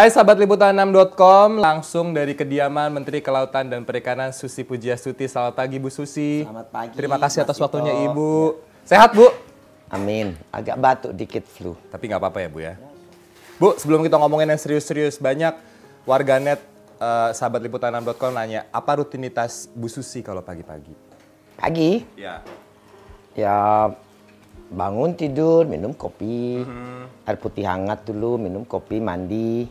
Hai sahabat liputan6.com, langsung dari kediaman Menteri Kelautan dan Perikanan Susi Pujiastuti. Selamat pagi Bu Susi. Selamat pagi, Terima kasih atas Mas waktunya Ito. Ibu. Sehat Bu? Amin. Agak batuk dikit flu. Tapi nggak apa-apa ya Bu ya. Bu, sebelum kita ngomongin yang serius-serius, banyak warganet eh, sahabat liputan6.com nanya, apa rutinitas Bu Susi kalau pagi-pagi? Pagi, Ya. ya bangun tidur, minum kopi, air putih hangat dulu, minum kopi, mandi.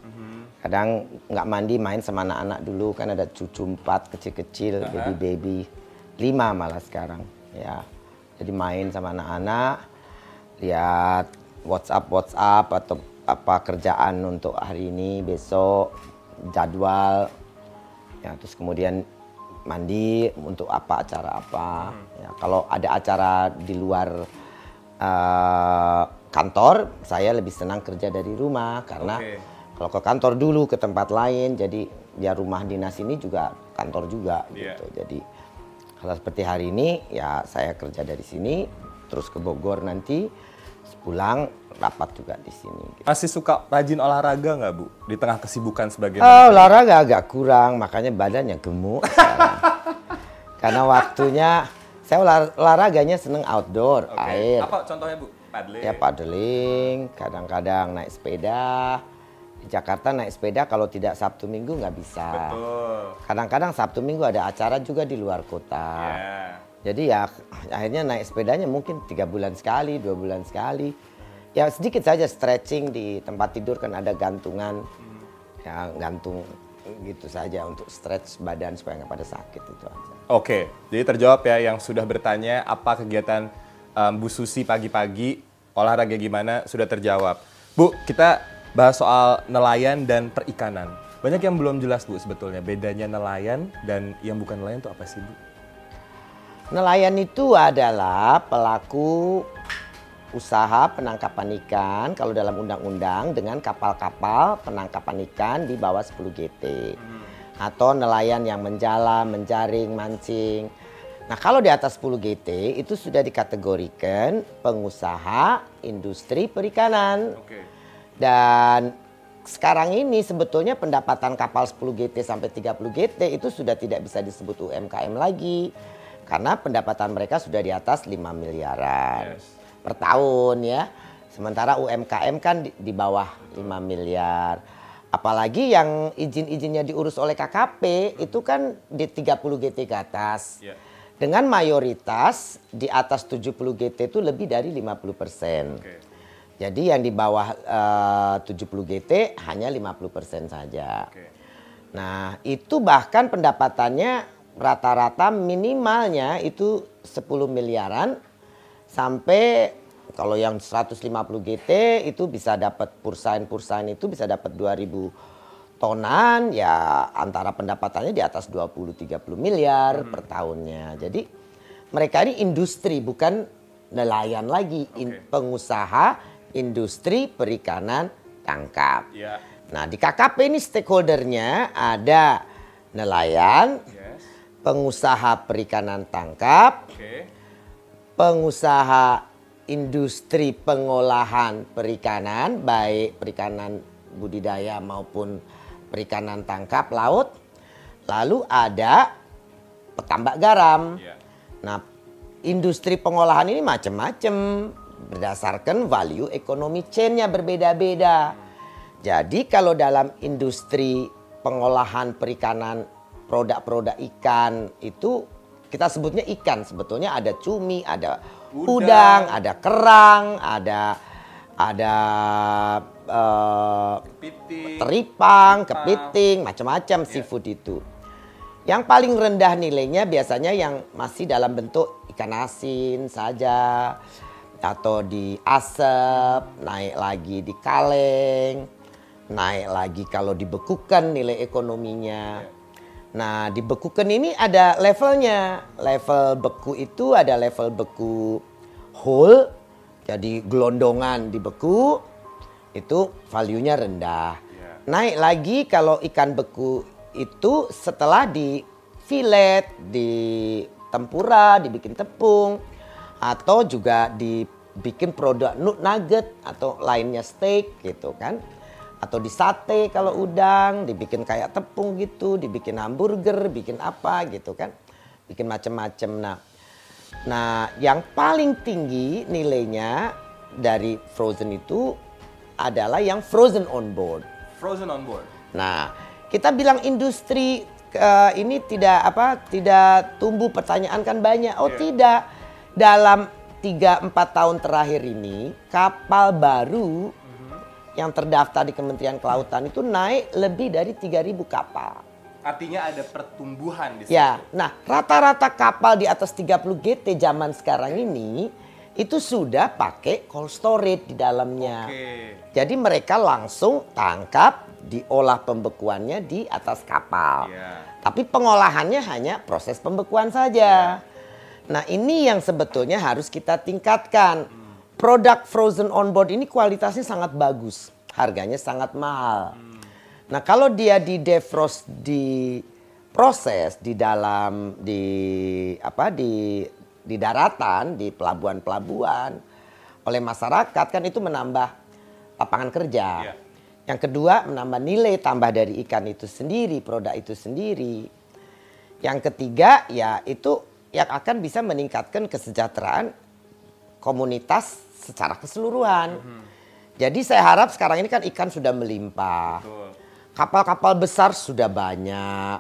Kadang nggak mandi, main sama anak-anak dulu. Kan ada cucu empat kecil-kecil, baby-baby. Lima malah sekarang. Ya, jadi main sama anak-anak, lihat WhatsApp-WhatsApp atau apa kerjaan untuk hari ini, besok, jadwal. Ya, terus kemudian mandi untuk apa acara apa. Ya, kalau ada acara di luar eh, kantor, saya lebih senang kerja dari rumah karena Oke. kalau ke kantor dulu ke tempat lain, jadi ya rumah dinas ini juga kantor juga Iya. gitu. Jadi kalau seperti hari ini ya saya kerja dari sini, terus ke Bogor nanti, pulang rapat juga di sini. gitu. Masih suka rajin olahraga nggak Bu? Di tengah kesibukan sebagai Oh, olahraga agak kurang, makanya badannya gemuk. Karena waktunya saya olah- olahraganya seneng outdoor, Oke. air. Apa contohnya Bu? Paddling. Ya paddling, kadang-kadang naik sepeda. Di Jakarta naik sepeda kalau tidak Sabtu Minggu nggak bisa. Betul. Kadang-kadang Sabtu Minggu ada acara juga di luar kota. Ya. Jadi ya akhirnya naik sepedanya mungkin tiga bulan sekali, dua bulan sekali. Ya sedikit saja stretching di tempat tidur kan ada gantungan, ya gantung gitu saja untuk stretch badan supaya nggak pada sakit itu aja. Oke, jadi terjawab ya yang sudah bertanya apa kegiatan um, Bu Susi pagi-pagi, olahraga gimana, sudah terjawab. Bu, kita bahas soal nelayan dan perikanan. Banyak yang belum jelas Bu sebetulnya bedanya nelayan dan yang bukan nelayan itu apa sih Bu? Nelayan itu adalah pelaku usaha penangkapan ikan kalau dalam undang-undang dengan kapal-kapal penangkapan ikan di bawah 10 GT. Atau nelayan yang menjala, menjaring, mancing. Nah, kalau di atas 10 GT itu sudah dikategorikan pengusaha industri perikanan. Oke. Dan sekarang ini sebetulnya pendapatan kapal 10 GT sampai 30 GT itu sudah tidak bisa disebut UMKM lagi. Karena pendapatan mereka sudah di atas 5 miliaran Yes. Per tahun ya. Sementara UMKM kan di, di bawah 5 miliar. Apalagi yang izin-izinnya diurus oleh KKP itu kan di 30 GT ke atas. Ya. Dengan mayoritas di atas 70 GT itu lebih dari 50 persen. Jadi yang di bawah eh, 70 GT hanya 50% saja. Oke. Nah, itu bahkan pendapatannya rata-rata minimalnya itu 10 miliaran sampai kalau yang 150 GT itu bisa dapat pursain-pursain itu bisa dapat 2000 tonan ya antara pendapatannya di atas 20 30 miliar per tahunnya. Jadi mereka ini industri bukan nelayan lagi, in- pengusaha industri perikanan tangkap. Ya. Nah, di KKP ini stakeholdernya ada nelayan, Yes. pengusaha perikanan tangkap, Oke. Pengusaha industri pengolahan perikanan, baik perikanan budidaya maupun perikanan tangkap laut. Lalu ada petambak garam. Ya. Nah, industri pengolahan ini macam-macam berdasarkan value ekonomi chain-nya berbeda-beda. Jadi kalau dalam industri pengolahan perikanan produk-produk ikan itu kita sebutnya ikan sebetulnya ada cumi, ada Udang. udang, ada kerang, ada ada eh, Kepiting. teripang, kepiting, macam-macam seafood itu. Yang paling rendah nilainya biasanya yang masih dalam bentuk ikan asin saja atau di asap, naik lagi di kaleng, naik lagi kalau dibekukan nilai ekonominya. Nah, dibekukan ini ada levelnya. Level beku itu ada level beku whole, jadi gelondongan dibeku, itu value-nya rendah. Ya. Naik lagi kalau ikan beku itu setelah di fillet, di tempura, dibikin tepung, atau juga dibikin produk nut nugget atau lainnya steak gitu kan. Atau di sate kalau udang, dibikin kayak tepung gitu, dibikin hamburger, bikin apa gitu kan. Bikin macem-macem. Nah, nah yang paling tinggi nilainya dari frozen itu adalah yang frozen on board. Frozen on board. Nah, kita bilang industri uh, ini tidak apa tidak tumbuh pertanyaan kan banyak. Oh Iya. tidak. Dalam 3 4 tahun terakhir ini kapal baru yang terdaftar di Kementerian Kelautan itu naik lebih dari 3000 kapal. Artinya ada pertumbuhan di situ. Ya, nah rata-rata kapal di atas 30 GT zaman sekarang ini itu sudah pakai cold storage di dalamnya. Oke. Jadi mereka langsung tangkap, diolah pembekuannya di atas kapal. Iya. Tapi pengolahannya hanya proses pembekuan saja. Nah ini yang sebetulnya harus kita tingkatkan. Produk frozen on board ini kualitasnya sangat bagus, harganya sangat mahal. Nah kalau dia di defrost di proses di dalam di apa di di daratan di pelabuhan-pelabuhan oleh masyarakat kan itu menambah lapangan kerja. Iya. Yang kedua menambah nilai tambah dari ikan itu sendiri, produk itu sendiri. Yang ketiga ya itu yang akan bisa meningkatkan kesejahteraan komunitas secara keseluruhan. Jadi saya harap sekarang ini kan ikan sudah melimpah. Kapal-kapal besar sudah banyak.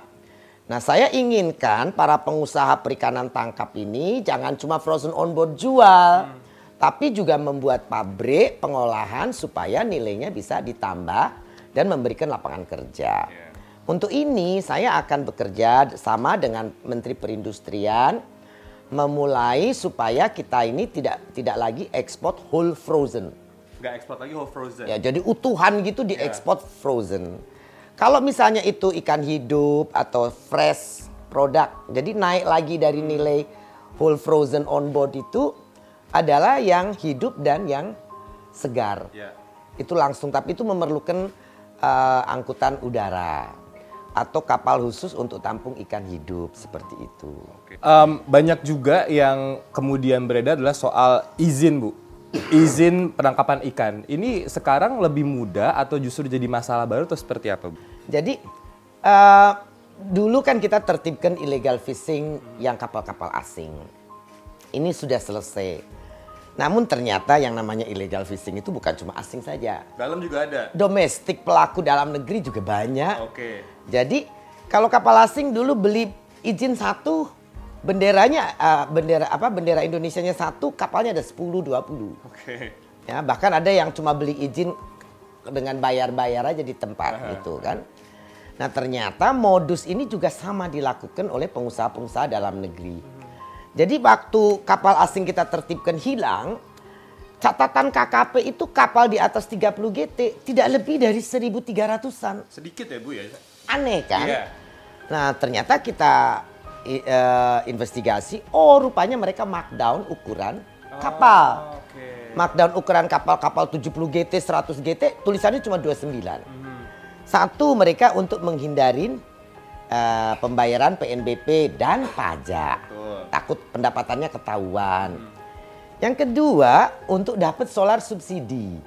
Nah, saya inginkan para pengusaha perikanan tangkap ini jangan cuma frozen on board jual, tapi juga membuat pabrik pengolahan supaya nilainya bisa ditambah dan memberikan lapangan kerja. Iya. Untuk ini saya akan bekerja sama dengan Menteri Perindustrian memulai supaya kita ini tidak tidak lagi ekspor whole frozen. Nggak ekspor lagi whole frozen. Ya, jadi utuhan gitu diekspor frozen. Kalau misalnya itu ikan hidup atau fresh produk, jadi naik lagi dari nilai whole frozen on board itu adalah yang hidup dan yang segar. Ya. Itu langsung, tapi itu memerlukan eh, angkutan udara atau kapal khusus untuk tampung ikan hidup seperti itu. Em, banyak juga yang kemudian beredar adalah soal izin, Bu. Izin penangkapan ikan. Ini sekarang lebih mudah atau justru jadi masalah baru atau seperti apa, Bu? Jadi eh, dulu kan kita tertibkan illegal fishing yang kapal-kapal asing. Ini sudah selesai. Namun ternyata yang namanya illegal fishing itu bukan cuma asing saja. Dalam juga ada. Domestik pelaku dalam negeri juga banyak. Oke. Jadi kalau kapal asing dulu beli izin satu benderanya eh, bendera apa bendera Indonesianya satu kapalnya ada 10 20. Oke. Ya, bahkan ada yang cuma beli izin dengan bayar-bayar aja di tempat gitu kan. Nah, ternyata modus ini juga sama dilakukan oleh pengusaha-pengusaha dalam negeri. Jadi waktu kapal asing kita tertibkan hilang, catatan KKP itu kapal di atas 30 GT tidak lebih dari 1.300-an. Sedikit ya, Bu ya? Aneh kan? Iya. Nah, ternyata kita eh, investigasi, oh rupanya mereka markdown ukuran kapal. Oh, Oke. Markdown ukuran kapal-kapal 70 GT, 100 GT, tulisannya cuma 29. Satu, mereka untuk menghindarin eh, pembayaran PNBP dan pajak. Betul. Takut pendapatannya ketahuan. Yang kedua, untuk dapat solar subsidi.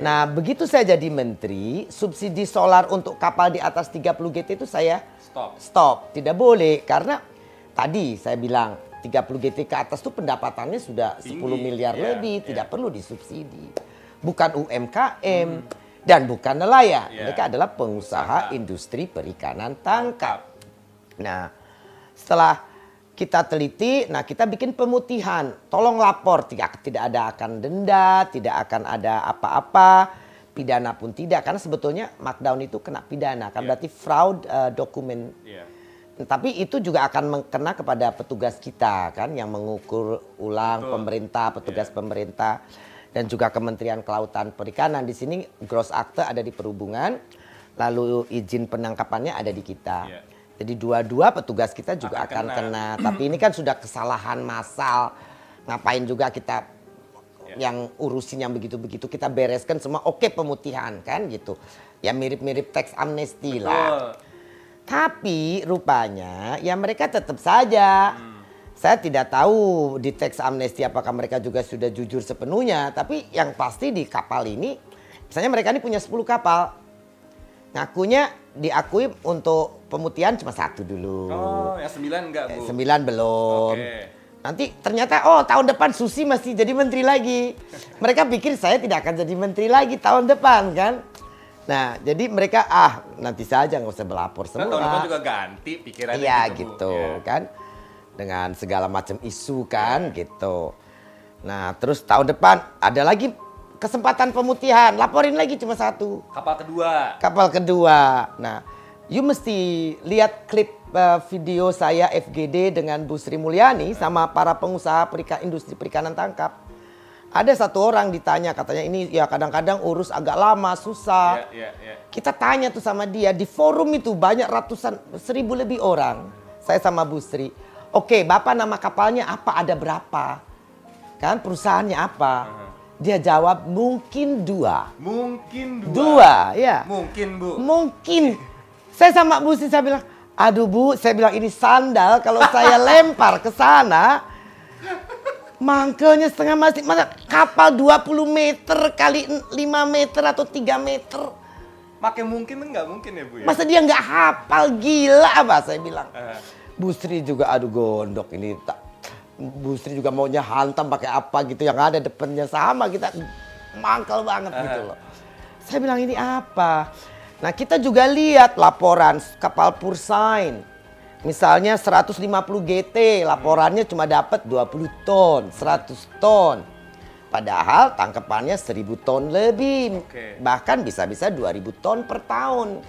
Nah, begitu saya jadi menteri, subsidi solar untuk kapal di atas 30 GT itu saya Stop. stop. Tidak boleh karena tadi saya bilang 30 GT ke atas tuh pendapatannya sudah 10 Tinggi, miliar iya, lebih, iya. tidak perlu disubsidi. Bukan UMKM dan bukan nelayan. Iya. Mereka adalah pengusaha Usaha. industri perikanan tangkap. Nah, setelah kita teliti, nah kita bikin pemutihan. Tolong lapor, tidak tidak ada akan denda, tidak akan ada apa-apa, pidana pun tidak. Karena sebetulnya markdown itu kena pidana, kan Iya. berarti fraud eh, dokumen. Iya. Tapi itu juga akan mengkena kepada petugas kita kan, yang mengukur ulang Betul. pemerintah, petugas Iya. pemerintah, dan juga Kementerian Kelautan Perikanan. Di sini gross akte ada di perhubungan, lalu izin penangkapannya ada di kita. Iya. Jadi dua-dua petugas kita juga Akan akan, kena. kena. Tapi ini kan sudah kesalahan massal. Ngapain juga kita Ya. yang urusin yang begitu-begitu kita bereskan semua oke pemutihan kan gitu. Ya mirip-mirip teks amnesti lah. Betul. Tapi rupanya ya mereka tetap saja. Saya tidak tahu di teks amnesti apakah mereka juga sudah jujur sepenuhnya. Tapi yang pasti di kapal ini Misalnya mereka ini punya 10 kapal. Ngakunya diakui untuk pemutihan cuma satu dulu. Oh, yang sembilan enggak, Bu? Sembilan belum. Oke. Nanti ternyata oh tahun depan Susi masih jadi menteri lagi. Mereka pikir saya tidak akan jadi menteri lagi tahun depan kan. Nah jadi mereka ah nanti saja nggak usah berlapor Kan semua. tahun depan juga ganti pikirannya Iya Bu. gitu Iya. kan. Dengan segala macam isu kan gitu. Nah terus tahun depan ada lagi kesempatan pemutihan. Laporin lagi cuma satu. Kapal kedua. Kapal kedua. Nah, you mesti lihat klip uh, video saya FGD dengan Bu Sri Mulyani sama para pengusaha perika, industri perikanan tangkap. Ada satu orang ditanya katanya ini ya kadang-kadang urus agak lama, susah. Iya, iya, iya. Kita tanya tuh sama dia di forum itu banyak ratusan seribu lebih orang. Saya sama Bu Sri. Oke, Bapak nama kapalnya apa? Ada berapa? Kan perusahaannya apa? Dia jawab mungkin dua. Mungkin dua. Dua, ya. Mungkin, Bu. Mungkin. Saya sama Bu Sri saya bilang, aduh Bu, saya bilang ini sandal kalau saya lempar ke sana, mangkelnya setengah mati. Masa kapal 20 meter kali 5 meter atau 3 meter. Pakai mungkin enggak mungkin ya, Bu ya? Masa dia nggak hafal gila apa saya bilang. Eh. Bu Sri juga aduh gondok ini tak Bu Sri juga maunya hantam pakai apa gitu yang ada depannya sama kita mangkel banget gitu loh. Saya bilang ini apa? Nah kita juga lihat laporan kapal Pursain. Misalnya 150 GT, laporannya cuma dapat 20 ton, 100 ton. Padahal tangkapannya 1000 ton lebih. Oke. Bahkan bisa-bisa 2000 ton per tahun.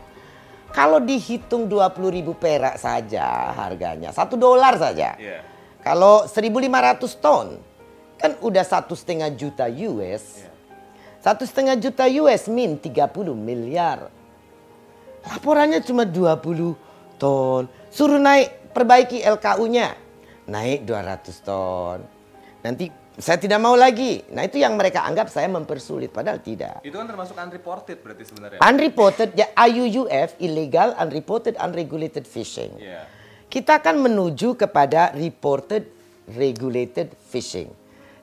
Kalau dihitung 20 ribu perak saja harganya, satu dolar saja. Iya. Kalau 1.500 ton, kan udah satu setengah juta US. Iya. Satu setengah juta US min 30 miliar. Laporannya cuma 20 ton. Suruh naik perbaiki LKU-nya. Naik 200 ton. Nanti saya tidak mau lagi. Nah itu yang mereka anggap saya mempersulit. Padahal tidak. Itu kan termasuk unreported berarti sebenarnya. Unreported, ya IUUF, illegal, unreported, unregulated fishing. Iya. Kita akan menuju kepada reported, regulated fishing.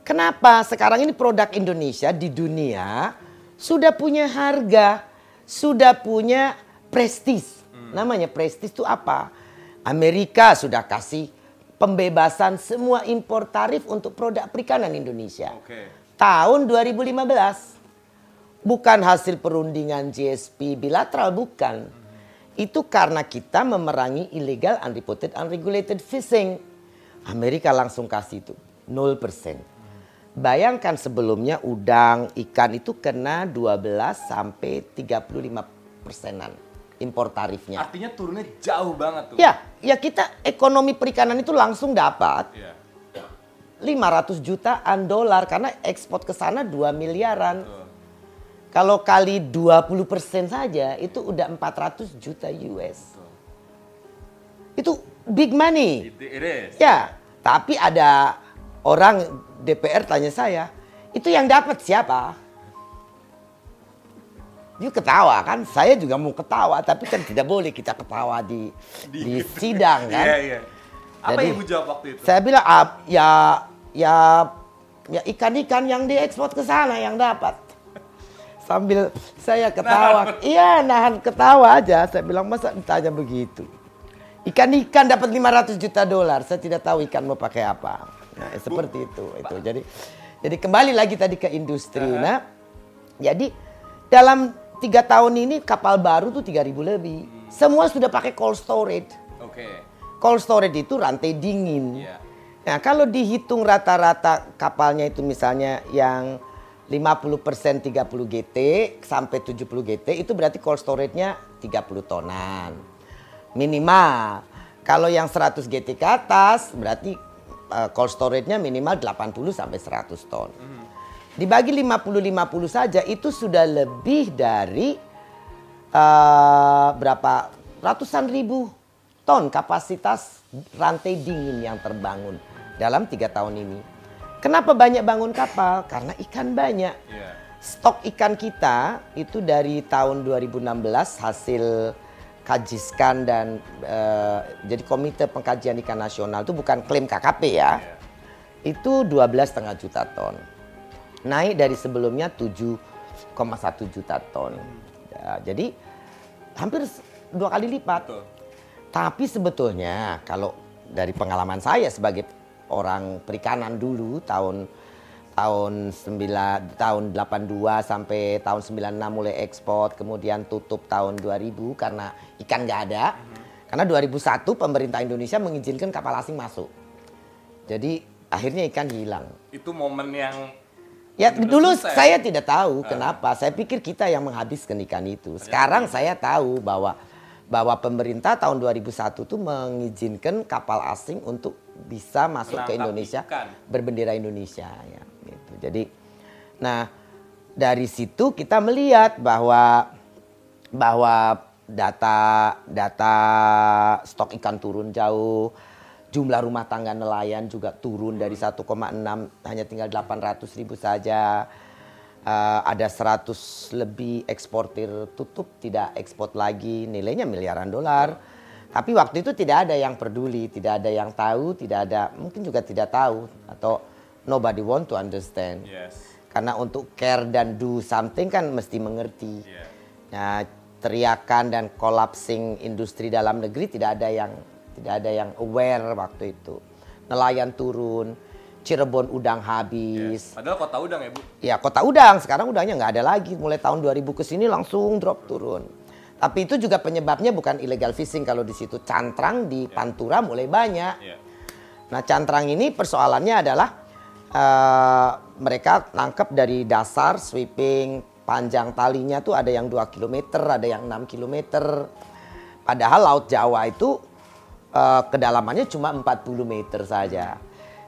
Kenapa? Sekarang ini produk Indonesia di dunia sudah punya harga, sudah punya prestis. Namanya prestis itu apa? Amerika sudah kasih pembebasan semua impor tarif untuk produk perikanan Indonesia. Oke. Tahun 2015 bukan hasil perundingan GSP bilateral bukan. Itu karena kita memerangi illegal unreported unregulated fishing. Amerika langsung kasih itu 0%. Bayangkan sebelumnya udang, ikan itu kena 12 sampai 35 persenan impor tarifnya. Artinya turunnya jauh banget tuh. Ya, ya kita ekonomi perikanan itu langsung dapat Iya. 500 jutaan dolar karena ekspor ke sana 2 miliaran. Kalau kali 20 persen saja itu udah 400 juta US. Itu big money. It, it is. Ya, tapi ada orang DPR tanya saya, itu yang dapat siapa? Dia ketawa kan, saya juga mau ketawa, tapi kan tidak boleh kita ketawa di di, sidang kan. Iya, iya. Apa Jadi, yang Ibu jawab waktu itu? Saya bilang ah, ya ya ya ikan-ikan yang diekspor ke sana yang dapat. Sambil saya ketawa, iya nahan ketawa aja. Saya bilang masa ditanya begitu. Ikan-ikan dapat 500 juta dolar. Saya tidak tahu ikan mau pakai apa. Nah, seperti itu. Itu. Jadi jadi kembali lagi tadi ke industri. Nah, jadi dalam tiga tahun ini kapal baru tuh 3000 lebih. Semua sudah pakai cold storage. Oke. Cold storage itu rantai dingin. Iya. Nah, kalau dihitung rata-rata kapalnya itu misalnya yang 50% 30 GT sampai 70 GT itu berarti cold storage-nya 30 tonan. Minimal. Kalau yang 100 GT ke atas berarti uh, cold storage-nya minimal 80 sampai 100 ton. Dibagi 50-50 saja itu sudah lebih dari uh, berapa ratusan ribu ton kapasitas rantai dingin yang terbangun dalam tiga tahun ini. Kenapa banyak bangun kapal? Karena ikan banyak. Iya. Stok ikan kita itu dari tahun 2016 hasil kajiskan dan eh, jadi komite pengkajian ikan nasional itu bukan klaim KKP ya. Itu 12,5 juta ton. Naik dari sebelumnya 7 juta ton. Ya, jadi hampir dua kali lipat. Betul. Tapi sebetulnya kalau dari pengalaman saya sebagai orang perikanan dulu tahun tahun 9 tahun 82 sampai tahun 96 mulai ekspor kemudian tutup tahun 2000 karena ikan nggak ada. Karena 2001 pemerintah Indonesia mengizinkan kapal asing masuk. Jadi akhirnya ikan hilang. Itu momen yang Ya dulu susah ya? saya tidak tahu kenapa. Saya pikir kita yang menghabiskan ikan itu. Sekarang saya tahu bahwa bahwa pemerintah tahun 2001 itu mengizinkan kapal asing untuk bisa masuk ke Menangkap Indonesia ikan. berbendera Indonesia ya gitu. Jadi nah dari situ kita melihat bahwa bahwa data data stok ikan turun jauh, jumlah rumah tangga nelayan juga turun dari 1,6 hanya tinggal 800 ribu saja. Eh, ada 100 lebih eksportir tutup tidak ekspor lagi nilainya miliaran dolar. Tapi waktu itu tidak ada yang peduli, tidak ada yang tahu, tidak ada mungkin juga tidak tahu atau nobody want to understand. yes. Karena untuk care dan do something kan mesti mengerti. Iya. Nah, teriakan dan collapsing industri dalam negeri tidak ada yang tidak ada yang aware waktu itu. Nelayan turun, Cirebon udang habis. Padahal kota udang ya, Bu. Ya kota udang sekarang udangnya nggak ada lagi. Mulai tahun 2000 ke sini langsung drop turun. Tapi itu juga penyebabnya bukan illegal fishing kalau di situ cantrang di Pantura mulai banyak. Iya. Nah cantrang ini persoalannya adalah eh, mereka nangkep dari dasar sweeping panjang talinya tuh ada yang 2 km, ada yang 6 km. Padahal Laut Jawa itu eh, kedalamannya cuma 40 meter saja.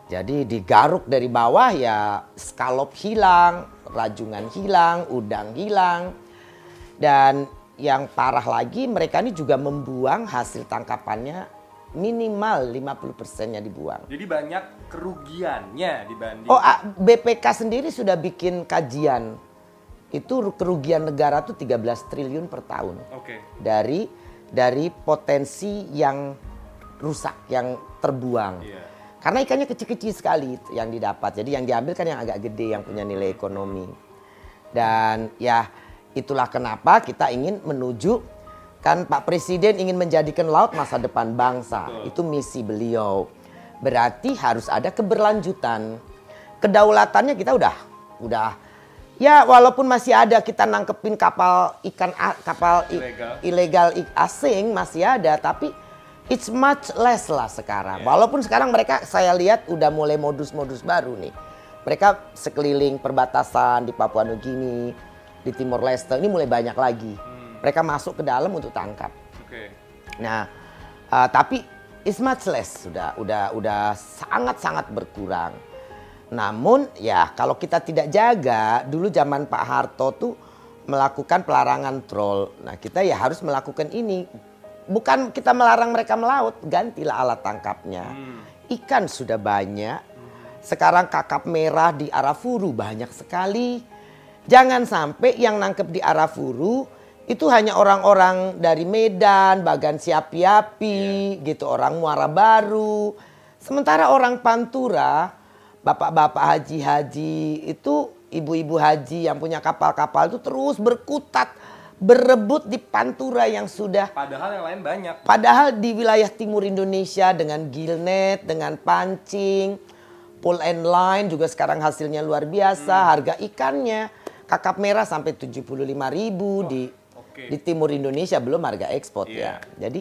Jadi digaruk dari bawah ya skalop hilang, rajungan hilang, udang hilang. Dan yang parah lagi mereka ini juga membuang hasil tangkapannya minimal 50%-nya dibuang. Jadi banyak kerugiannya dibanding Oh, ah, BPK sendiri sudah bikin kajian. Itu kerugian negara tuh 13 triliun per tahun. Oke. Dari dari potensi yang rusak, yang terbuang. Iya. Karena ikannya kecil-kecil sekali yang didapat. Jadi yang diambil kan yang agak gede yang punya nilai ekonomi. Dan ya itulah kenapa kita ingin menuju kan Pak Presiden ingin menjadikan laut masa depan bangsa. Betul. Itu misi beliau. Berarti harus ada keberlanjutan. Kedaulatannya kita udah udah ya walaupun masih ada kita nangkepin kapal ikan kapal Ilegal. ilegal asing masih ada tapi it's much less lah sekarang. Walaupun sekarang mereka saya lihat udah mulai modus-modus baru nih. Mereka sekeliling perbatasan di Papua Nugini, di Timor Leste ini mulai banyak lagi. Mereka masuk ke dalam untuk tangkap. Oke. Nah, uh, tapi it's much less sudah udah udah sangat sangat berkurang. Namun ya kalau kita tidak jaga, dulu zaman Pak Harto tuh melakukan pelarangan troll. Nah kita ya harus melakukan ini. Bukan kita melarang mereka melaut, gantilah alat tangkapnya. Ikan sudah banyak. Sekarang kakap merah di Arafuru banyak sekali. Jangan sampai yang nangkep di Arafuru itu hanya orang-orang dari Medan, Bagan Siapi-Api, gitu orang Muara Baru. Sementara orang Pantura, bapak-bapak haji-haji itu ibu-ibu haji yang punya kapal-kapal itu terus berkutat, berebut di Pantura yang sudah Padahal yang lain banyak. Padahal di wilayah timur Indonesia dengan gillnet, dengan pancing, pull and line juga sekarang hasilnya luar biasa. Harga ikannya kakap merah sampai 75.000 ribu di oke. di timur Indonesia belum harga ekspor Iya. ya. Jadi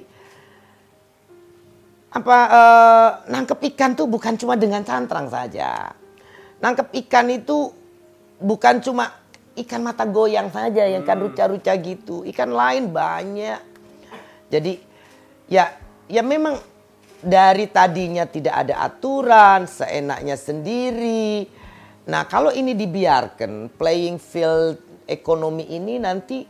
apa eh, nangkep ikan tuh bukan cuma dengan cantrang saja. Nangkep ikan itu bukan cuma ikan mata goyang saja yang kan ruca-ruca gitu. Ikan lain banyak. Jadi ya ya memang dari tadinya tidak ada aturan, seenaknya sendiri. Nah, kalau ini dibiarkan playing field ekonomi ini nanti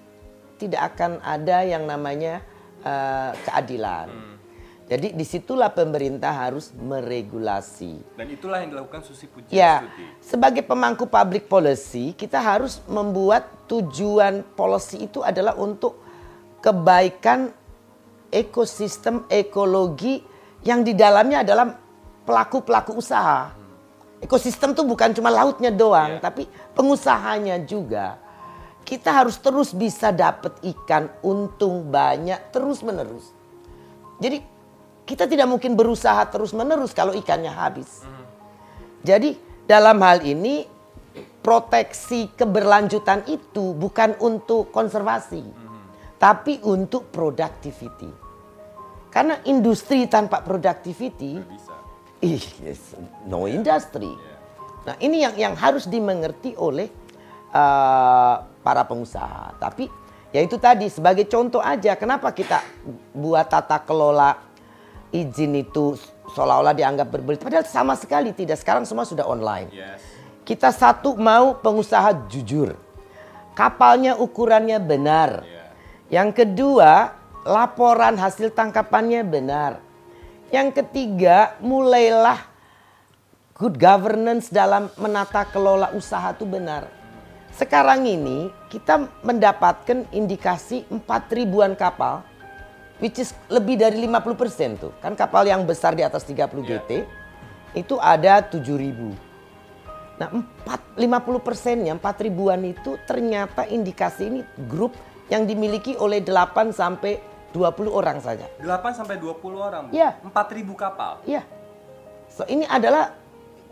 tidak akan ada yang namanya eh, keadilan. Jadi di situlah pemerintah harus meregulasi. Dan itulah yang dilakukan Susi Pujiastuti. Ya, sebagai pemangku public policy, kita harus membuat tujuan policy itu adalah untuk kebaikan ekosistem ekologi yang di dalamnya adalah pelaku-pelaku usaha. Ekosistem itu bukan cuma lautnya doang, Iya. tapi pengusahanya juga. kita harus terus bisa dapat ikan untung banyak terus menerus. Jadi kita tidak mungkin berusaha terus menerus kalau ikannya habis. Jadi dalam hal ini proteksi keberlanjutan itu bukan untuk konservasi, tapi untuk productivity. Karena industri tanpa productivity, ih, yes, no industry. Nah ini yang yang harus dimengerti oleh uh, para pengusaha. Tapi ya itu tadi sebagai contoh aja kenapa kita buat tata kelola izin itu seolah-olah dianggap berbelit. Padahal sama sekali tidak. Sekarang semua sudah online. Yes. Kita satu mau pengusaha jujur. Kapalnya ukurannya benar. Yeah. Yang kedua, laporan hasil tangkapannya benar. Yang ketiga, mulailah good governance dalam menata kelola usaha itu benar. Sekarang ini kita mendapatkan indikasi 4 ribuan kapal which is lebih dari 50% tuh. Kan kapal yang besar di atas 30 GT itu ada 7 ribu. Nah, 4, 50 persennya, 4 ribuan itu ternyata indikasi ini grup yang dimiliki oleh 8 sampai 20 orang saja. 8 sampai 20 orang. Iya. 4000 kapal. Iya. So ini adalah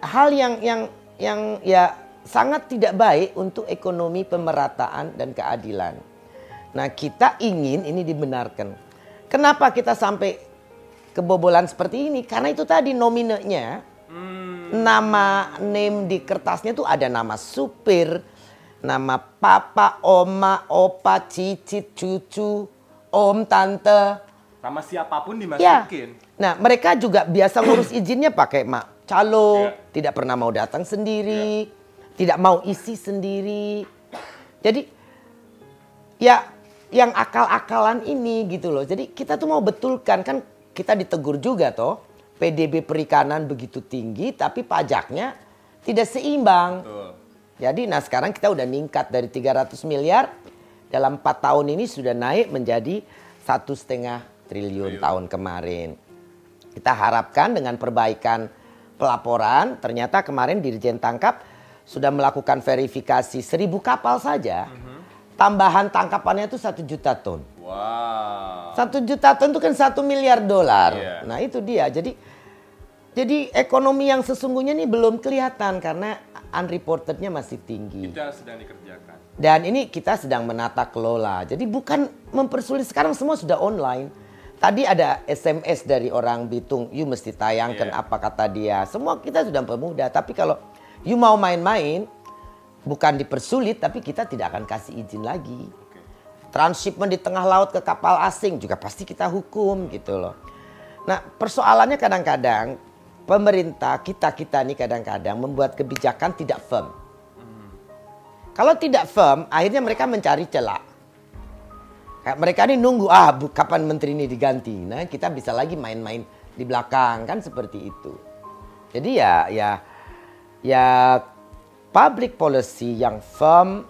hal yang yang yang ya sangat tidak baik untuk ekonomi pemerataan dan keadilan. Nah, kita ingin ini dibenarkan. Kenapa kita sampai kebobolan seperti ini? Karena itu tadi nominenya nama name di kertasnya tuh ada nama supir, nama papa, oma, opa, cicit, cucu, om, tante. Nama siapa pun Ya. dimasukin. Nah, mereka juga biasa ngurus izinnya pakai mak calo, Iya. tidak pernah mau datang sendiri, tidak mau isi sendiri. Jadi ya yang akal-akalan ini gitu loh. Jadi kita tuh mau betulkan kan kita ditegur juga toh. PDB perikanan begitu tinggi tapi pajaknya tidak seimbang. Betul. Jadi nah sekarang kita udah ningkat dari 300 miliar dalam 4 tahun ini sudah naik menjadi satu setengah triliun tahun kemarin. Kita harapkan dengan perbaikan pelaporan, ternyata kemarin Dirjen Tangkap sudah melakukan verifikasi seribu kapal saja. Tambahan tangkapannya itu satu juta ton. Wow. Satu juta ton itu kan satu miliar dolar. Iya. Nah itu dia. Jadi jadi ekonomi yang sesungguhnya ini belum kelihatan karena unreportednya masih tinggi. Itu yang sedang dikerjakan. Dan ini kita sedang menata kelola. Jadi bukan mempersulit sekarang semua sudah online. Tadi ada SMS dari orang Bitung, you mesti tayangkan Iya. apa kata dia. Semua kita sudah pemuda. Tapi kalau you mau main-main, bukan dipersulit, tapi kita tidak akan kasih izin lagi. Transshipment di tengah laut ke kapal asing juga pasti kita hukum gitu loh. Nah persoalannya kadang-kadang pemerintah kita-kita nih kadang-kadang membuat kebijakan tidak firm. Kalau tidak firm, akhirnya mereka mencari celah. Kayak mereka ini nunggu, ah bu, kapan menteri ini diganti. Nah kita bisa lagi main-main di belakang, kan seperti itu. Jadi ya, ya, ya public policy yang firm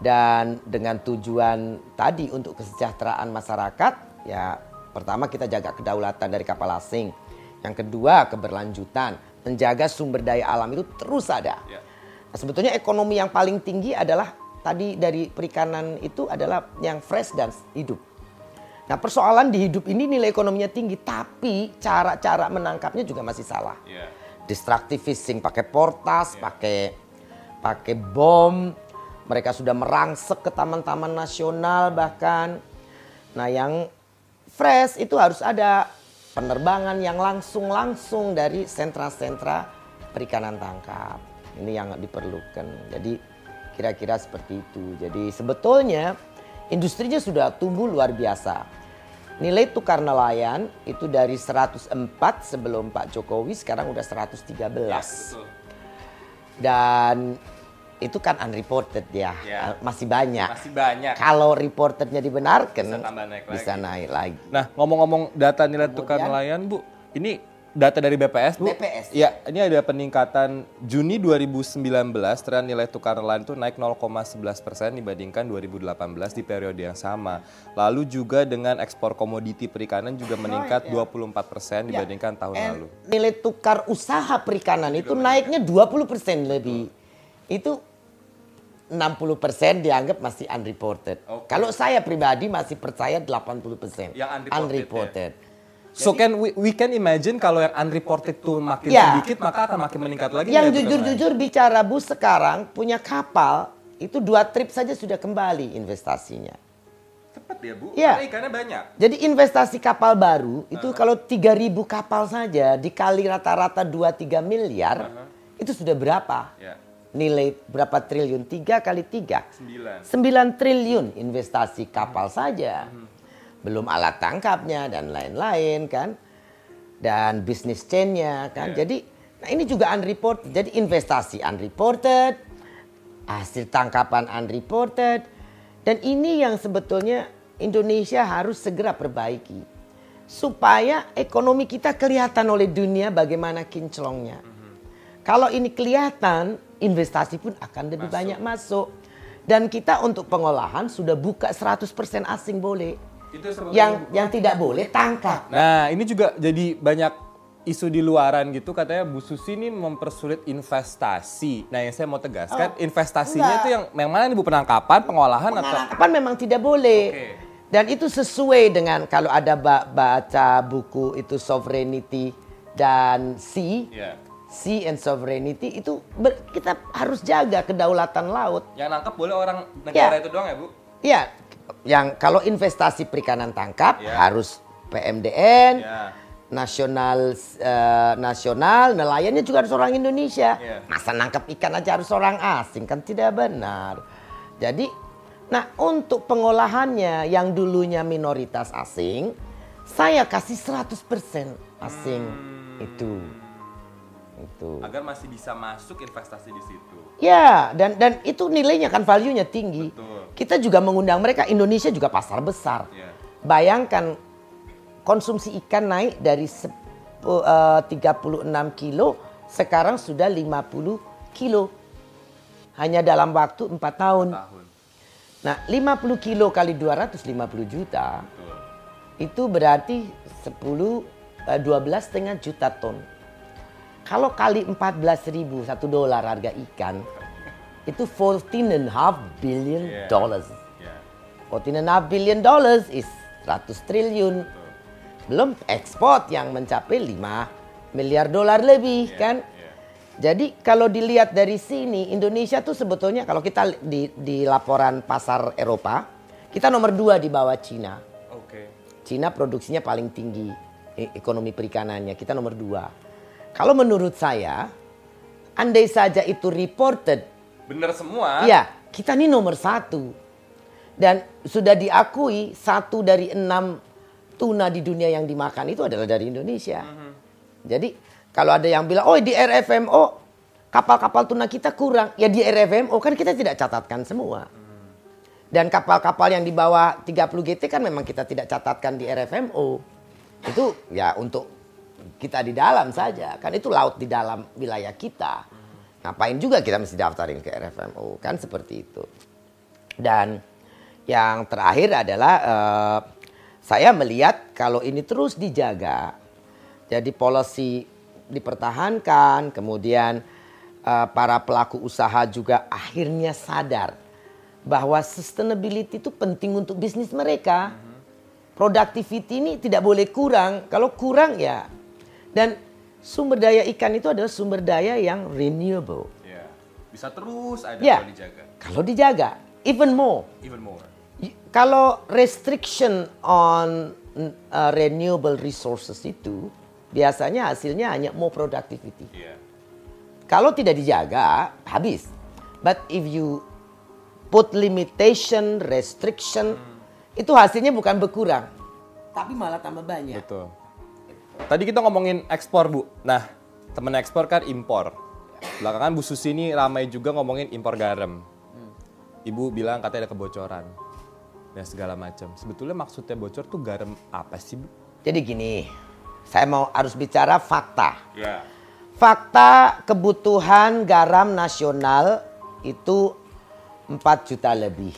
dan dengan tujuan tadi untuk kesejahteraan masyarakat, ya pertama kita jaga kedaulatan dari kapal asing. Yang kedua keberlanjutan, menjaga sumber daya alam itu terus ada. Ya. Nah, sebetulnya ekonomi yang paling tinggi adalah tadi dari perikanan itu adalah yang fresh dan hidup. Nah persoalan di hidup ini nilai ekonominya tinggi, tapi cara-cara menangkapnya juga masih salah. Iya. Destructive fishing pakai portas, pakai pakai bom. Mereka sudah merangsek ke taman-taman nasional bahkan. Nah yang fresh itu harus ada penerbangan yang langsung-langsung dari sentra-sentra perikanan tangkap. Ini yang diperlukan. Jadi kira-kira seperti itu. Jadi sebetulnya industrinya sudah tumbuh luar biasa. Nilai tukar nelayan itu dari 104 sebelum Pak Jokowi sekarang udah 113. Betul. Dan itu kan unreported ya, Ya. masih banyak. Masih banyak. Kalau reportednya dibenarkan Bisa naik bisa lagi. naik lagi. Nah, ngomong-ngomong data nilai tukar Kemudian- nelayan, Bu. Ini data dari BPS, Bu. BPS. Ya, ini ada peningkatan Juni 2019 tren nilai tukar nelayan itu naik 0,11 persen dibandingkan 2018 di periode yang sama. Lalu juga dengan ekspor komoditi perikanan juga meningkat 24 persen dibandingkan tahun And lalu. Nilai tukar usaha perikanan itu naiknya 20% lebih. Itu 60% dianggap masih unreported. Oke. Kalau saya pribadi masih percaya 80%. Yang unreported, ya? unreported. So can we, we can imagine kalau yang unreported tuh makin Ya. sedikit maka akan makin meningkat lagi. Yang teman? jujur-jujur bicara Bu sekarang punya kapal itu dua trip saja sudah kembali investasinya. Cepet ya bu, Iya. karena ikannya banyak. Jadi investasi kapal baru itu kalau 3000 kapal saja dikali rata-rata 2-3 miliar itu sudah berapa? Ya, Nilai berapa triliun? 3 kali 3. sembilan. 9 triliun investasi kapal saja. Belum alat tangkapnya dan lain-lain kan. Dan bisnis chain-nya kan. Iya. Jadi nah ini juga unreported. Jadi investasi unreported, hasil tangkapan unreported. Dan ini yang sebetulnya Indonesia harus segera perbaiki. Supaya ekonomi kita kelihatan oleh dunia bagaimana kinclongnya. Kalau ini kelihatan, investasi pun akan lebih Masuk. banyak masuk. Dan kita untuk pengolahan sudah buka 100% asing boleh. Itu Yang yang tidak boleh tangkap. Nah ini juga jadi banyak isu di luaran gitu katanya Bu Susi ini mempersulit investasi. Nah yang saya mau tegaskan investasinya Oh, enggak. itu yang yang mana nih Bu penangkapan, pengolahan atau Penangkapan memang tidak boleh. Oke. Dan itu sesuai dengan kalau ada ba- baca buku itu sovereignty dan sea, Iya. Sea and sovereignty itu ber- kita harus jaga kedaulatan laut. yang nangkep boleh orang negara Ya. itu doang ya Bu? Ya, yang kalau investasi perikanan tangkap Ya. harus PMDN, Ya. nasional eh, nasional, nelayannya juga harus orang Indonesia. Ya. Masa nangkap ikan aja harus orang asing kan tidak benar. Jadi, nah untuk pengolahannya yang dulunya minoritas asing, saya kasih 100% asing Hmm. itu. Itu. Agar masih bisa masuk investasi di situ. Ya, dan dan itu nilainya kan value-nya tinggi. Betul. Kita juga mengundang mereka. Indonesia juga pasar besar. Ya. Bayangkan konsumsi ikan naik dari eh, 36 kilo sekarang sudah 50 kilo. Hanya dalam waktu 4 tahun. Tahun. Nah, 50 kilo kali 250 juta Betul. itu berarti 10 eh, 12 setengah juta ton. Kalau kali 14 ribu satu dolar harga ikan itu 14 and half billion Yeah. dollars. Ya. 14 and half billion dollars is 100 triliun. Belum ekspor yang mencapai 5 miliar dolar lebih kan. ya. Jadi kalau dilihat dari sini Indonesia tuh sebetulnya kalau kita di, di laporan pasar Eropa kita nomor dua di bawah Cina. Oke. Cina produksinya paling tinggi e- ekonomi perikanannya kita nomor dua. Kalau menurut saya andai saja itu reported Bener semua. Ya, kita ini nomor satu. Dan sudah diakui satu dari enam tuna di dunia yang dimakan itu adalah dari Indonesia. Jadi kalau ada yang bilang, oh di RFMO kapal-kapal tuna kita kurang. Ya di RFMO kan kita tidak catatkan semua. Dan kapal-kapal yang di bawah 30 GT kan memang kita tidak catatkan di RFMO. Itu ya untuk kita di dalam saja. Kan itu laut di dalam wilayah kita. Ngapain juga kita mesti daftarin ke RFMO. Kan seperti itu. Dan yang terakhir adalah eh, saya melihat kalau ini terus dijaga. Jadi policy dipertahankan, kemudian eh, para pelaku usaha juga akhirnya sadar bahwa sustainability itu penting untuk bisnis mereka. Productivity ini tidak boleh kurang. Kalau kurang ya. Dan sumber daya ikan itu adalah sumber daya yang renewable. Ya. Bisa terus ada Ya. kalau dijaga. Kalau dijaga, even more. Even more. Kalau restriction on uh, renewable resources itu biasanya hasilnya hanya more productivity. Iya. Kalau tidak dijaga, habis. But if you put limitation, restriction, itu hasilnya bukan berkurang, tapi malah tambah banyak. Betul. Tadi kita ngomongin ekspor, Bu. Nah, temen ekspor kan impor. Belakangan Bu Susi ini ramai juga ngomongin impor garam. Ibu bilang katanya ada kebocoran. Dan segala macam. Sebetulnya maksudnya bocor tuh garam apa sih, Bu? Jadi gini, saya mau harus bicara fakta. Ya. Fakta kebutuhan garam nasional itu 4 juta lebih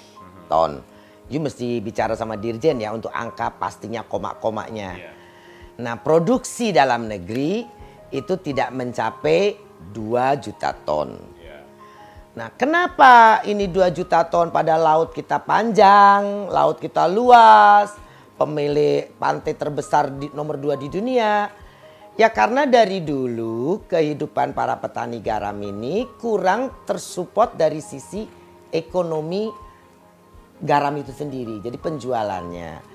ton. You mesti bicara sama dirjen ya untuk angka pastinya koma-komanya. Iya. Nah, produksi dalam negeri itu tidak mencapai 2 juta ton. Iya. Nah, kenapa ini 2 juta ton pada laut kita panjang, laut kita luas, pemilik pantai terbesar di nomor 2 di dunia? Ya karena dari dulu kehidupan para petani garam ini kurang tersupport dari sisi ekonomi garam itu sendiri. Jadi penjualannya.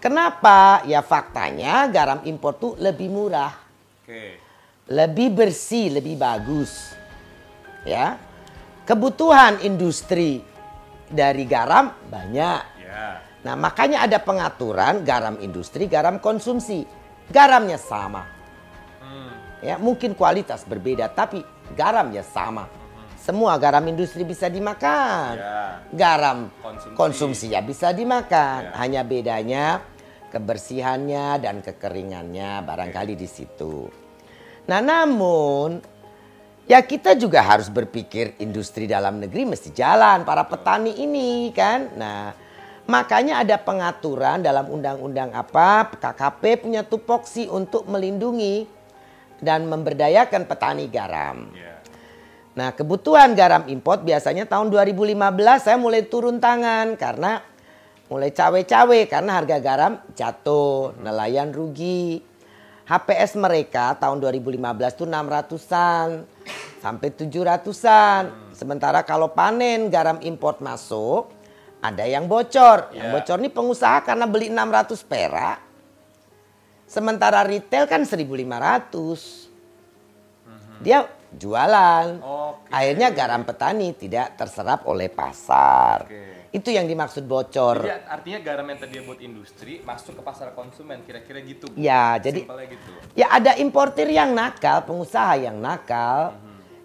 Kenapa? Ya faktanya garam impor tuh lebih murah. Oke. Lebih bersih, lebih bagus. Ya. Kebutuhan industri dari garam banyak. Ya. Nah, makanya ada pengaturan garam industri, garam konsumsi. Garamnya sama. Ya, mungkin kualitas berbeda tapi garamnya sama. Semua garam industri bisa dimakan. Ya. Garam Konsumsi. konsumsi. ya bisa dimakan. Ya. Hanya bedanya kebersihannya dan kekeringannya barangkali di situ. Nah, namun ya kita juga harus berpikir industri dalam negeri mesti jalan para petani ini kan. Nah, makanya ada pengaturan dalam undang-undang apa KKP punya tupoksi untuk melindungi dan memberdayakan petani garam. Ya. Nah, kebutuhan garam import biasanya tahun 2015 saya mulai turun tangan karena mulai cawe-cawe karena harga garam jatuh, nelayan rugi. HPS mereka tahun 2015 tuh 600-an sampai 700-an. Sementara kalau panen garam import masuk ada yang bocor. Yang Ya. bocor ini pengusaha karena beli 600 perak. Sementara retail kan 1500. Dia jualan. Oke. Akhirnya garam petani tidak terserap oleh pasar. Itu yang dimaksud bocor. Jadi artinya garam yang tadi buat industri masuk ke pasar konsumen kira-kira gitu. Ya, jadi gitu. ya ada importir yang nakal, pengusaha yang nakal.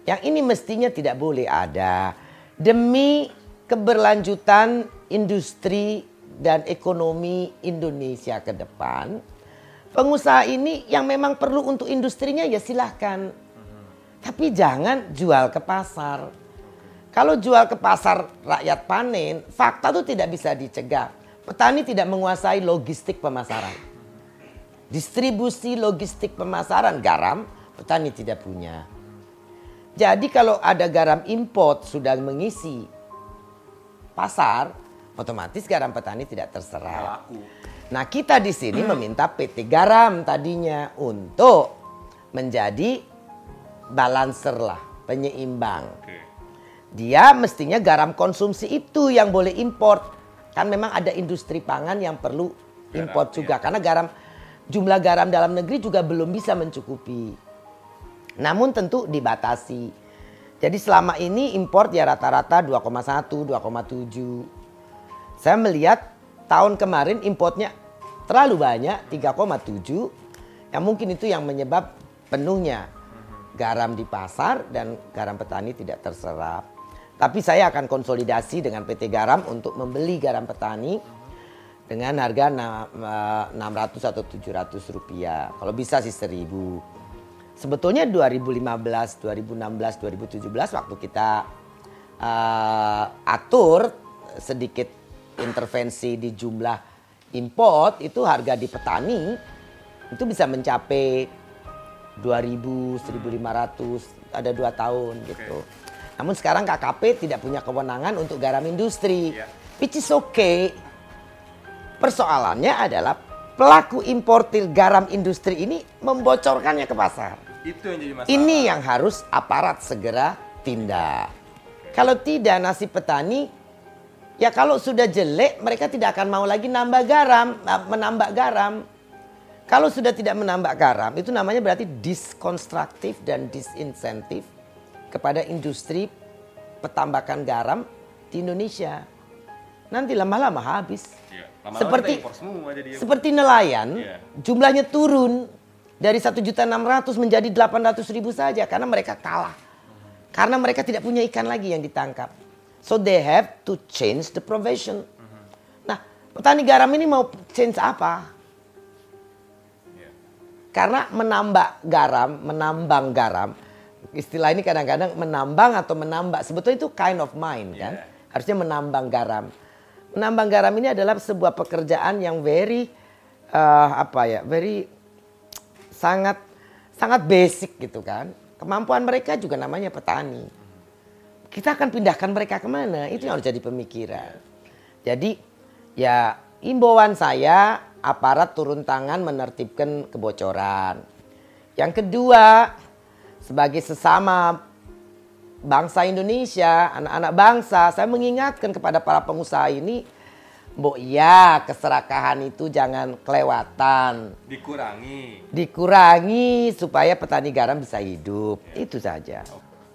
Yang ini mestinya tidak boleh ada demi keberlanjutan industri dan ekonomi Indonesia ke depan. Pengusaha ini yang memang perlu untuk industrinya ya silahkan. Tapi jangan jual ke pasar. Kalau jual ke pasar rakyat panen, fakta itu tidak bisa dicegah. Petani tidak menguasai logistik pemasaran. Distribusi logistik pemasaran garam, petani tidak punya. Jadi kalau ada garam import sudah mengisi pasar, otomatis garam petani tidak terserap. Nah kita di sini meminta PT Garam tadinya untuk menjadi balancer lah, penyeimbang. Oke. Dia mestinya garam konsumsi itu yang boleh import. Kan memang ada industri pangan yang perlu import Garam, juga. Karena garam jumlah garam dalam negeri juga belum bisa mencukupi. Namun tentu dibatasi. Jadi selama ini import ya rata-rata 2,1, 2,7. Saya melihat tahun kemarin importnya terlalu banyak 3,7. Yang mungkin itu yang menyebab penuhnya garam di pasar dan garam petani tidak terserap. Tapi saya akan konsolidasi dengan PT Garam untuk membeli garam petani dengan harga na- eh, 600 atau 700 rupiah. Kalau bisa sih 1000. Sebetulnya 2015, 2016, 2017 waktu kita eh, atur sedikit intervensi di jumlah import itu harga di petani itu bisa mencapai 2000, 1500 ada dua tahun gitu. Namun sekarang KKP tidak punya kewenangan untuk garam industri, Iya. which is okay. Persoalannya adalah pelaku importir garam industri ini membocorkannya ke pasar. Itu yang jadi masalah. Ini yang harus aparat segera tindak. Kalau tidak nasib petani, ya kalau sudah jelek mereka tidak akan mau lagi nambah garam, menambah garam. Kalau sudah tidak menambah garam, itu namanya berarti diskonstruktif dan disinsentif kepada industri petambakan garam di Indonesia. Nanti lama-lama habis. Iya. Lama-lama Seperti kita impor semua jadi. seperti nelayan, Iya. jumlahnya turun dari 1.600 menjadi 800 ribu saja karena mereka kalah. Karena mereka tidak punya ikan lagi yang ditangkap. So they have to change the profession. Nah, petani garam ini mau change apa? Iya. Karena menambah garam, menambang garam, istilah ini kadang-kadang menambang atau menambah, sebetulnya itu kind of mind kan. Iya. Harusnya menambang garam. Menambang garam ini adalah sebuah pekerjaan yang very eh, apa ya, very sangat sangat basic gitu kan. Kemampuan mereka juga namanya petani. kita akan pindahkan mereka ke mana? Itu yang harus jadi pemikiran. Jadi ya imbauan saya aparat turun tangan menertibkan kebocoran. Yang kedua, sebagai sesama bangsa Indonesia, anak-anak bangsa, saya mengingatkan kepada para pengusaha ini, Mbok ya keserakahan itu jangan kelewatan. Dikurangi. Dikurangi supaya petani garam bisa hidup. Itu saja.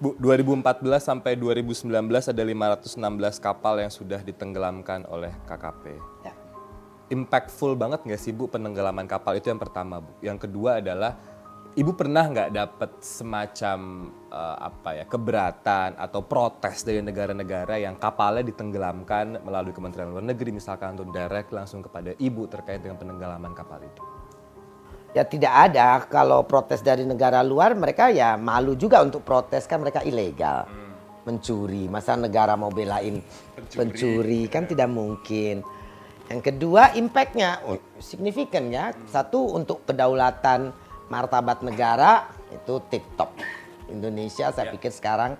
Bu, 2014 sampai 2019 ada 516 kapal yang sudah ditenggelamkan oleh KKP. Ya. Impactful banget nggak sih Bu penenggelaman kapal itu yang pertama Bu. Yang kedua adalah Ibu pernah nggak dapat semacam uh, apa ya keberatan atau protes dari negara-negara yang kapalnya ditenggelamkan melalui Kementerian Luar Negeri misalkan untuk direct langsung kepada Ibu terkait dengan penenggelaman kapal itu? Ya tidak ada kalau protes dari negara luar mereka ya malu juga untuk protes kan mereka ilegal. Hmm. Mencuri, masa negara mau belain pencuri, pencuri kan tidak mungkin. Yang kedua impactnya oh, signifikan ya. Satu untuk kedaulatan martabat negara itu tip top. Indonesia saya yeah. pikir sekarang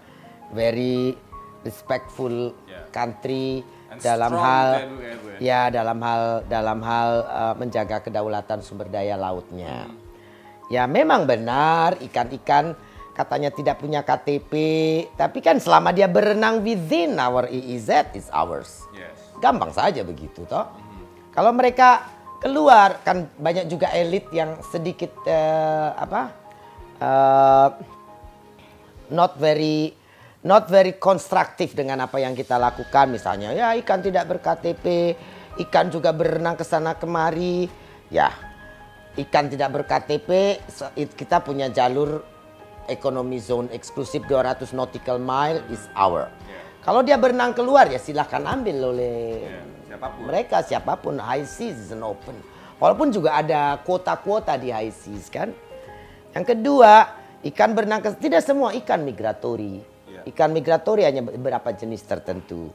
very respectful yeah. country And dalam hal ya dalam hal dalam hal uh, menjaga kedaulatan sumber daya lautnya. Hmm. Ya memang benar ikan-ikan katanya tidak punya KTP, tapi kan selama dia berenang within our EEZ is ours. Yes. Gampang saja begitu toh. Hmm. Kalau mereka keluar. Kan banyak juga elit yang sedikit uh, apa uh, not very not very konstruktif dengan apa yang kita lakukan. Misalnya ya ikan tidak berKTP ikan juga berenang ke sana kemari. Ya ikan tidak berKTP kita punya jalur ekonomi zone eksklusif 200 nautical mile is our. Yeah. kalau dia berenang keluar ya silahkan ambil oleh yeah siapa pun. Mereka siapa pun high seas is an open. Walaupun juga ada kuota-kuota di high seas kan. Yang kedua, ikan berenang tidak semua ikan migratori. Yeah. Ikan migratori hanya beberapa jenis tertentu.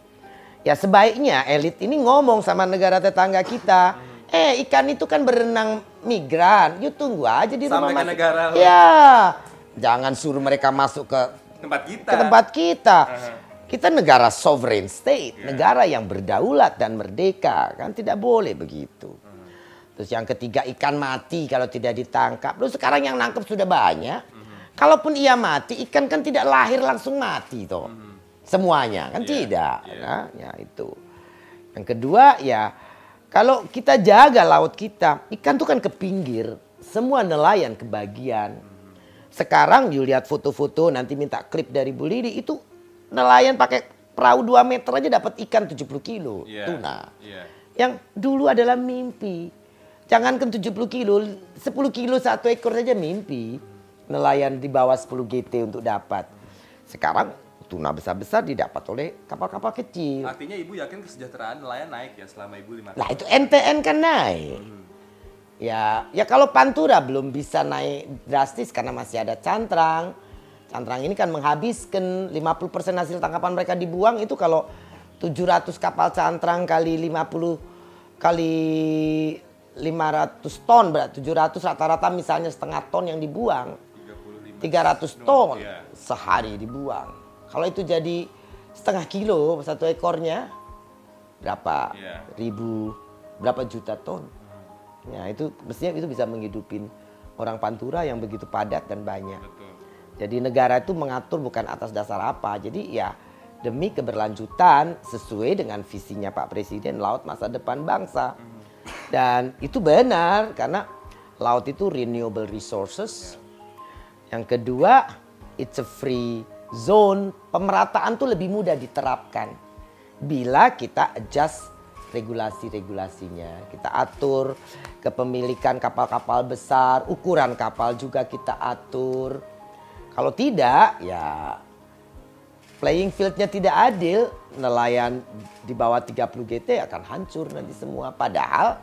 Ya sebaiknya elit ini ngomong sama negara tetangga kita. Hmm. Eh ikan itu kan berenang migran. Yuk tunggu aja di Sampai rumah. Negara. Ya. Jangan suruh mereka masuk ke tempat kita. Ke tempat kita. Uh -huh. Kita negara sovereign state, yeah. negara yang berdaulat dan merdeka, kan tidak boleh begitu. Hmm. Terus yang ketiga ikan mati kalau tidak ditangkap. Terus sekarang yang nangkep sudah banyak. Hmm. Kalaupun ia mati, ikan kan tidak lahir langsung mati toh. Hmm. Semuanya kan yeah. tidak. Yeah. Nah, ya itu. Yang kedua ya kalau kita jaga laut kita, ikan tuh kan ke pinggir, semua nelayan kebagian. Hmm. Sekarang you lihat foto-foto nanti minta klip dari Bu Lidi itu nelayan pakai perahu 2 meter aja dapat ikan 70 kilo yeah. tuna. Yeah. Yang dulu adalah mimpi. Jangan kan 70 kilo, 10 kilo satu ekor saja mimpi. Nelayan di bawah 10 GT untuk dapat. Sekarang tuna besar-besar didapat oleh kapal-kapal kecil. Artinya ibu yakin kesejahteraan nelayan naik ya selama ibu lima tahun? Lah itu NTN kan naik. Hmm. Ya, ya kalau Pantura belum bisa naik drastis karena masih ada cantrang Cantrang ini kan menghabiskan 50% hasil tangkapan mereka dibuang. Itu kalau 700 kapal cantrang kali 50 kali 500 ton berarti 700 rata-rata misalnya setengah ton yang dibuang. 300 ton. iya. sehari dibuang. Kalau itu jadi setengah kilo satu ekornya berapa iya. ribu berapa juta ton. Ya itu mestinya itu bisa menghidupin orang Pantura yang begitu padat dan banyak. Betul. Jadi negara itu mengatur bukan atas dasar apa. Jadi ya demi keberlanjutan sesuai dengan visinya Pak Presiden laut masa depan bangsa. Dan itu benar karena laut itu renewable resources. Yang kedua, it's a free zone. Pemerataan tuh lebih mudah diterapkan bila kita adjust regulasi-regulasinya. Kita atur kepemilikan kapal-kapal besar, ukuran kapal juga kita atur kalau tidak, ya playing fieldnya tidak adil, nelayan di bawah 30 GT akan hancur nanti semua. Padahal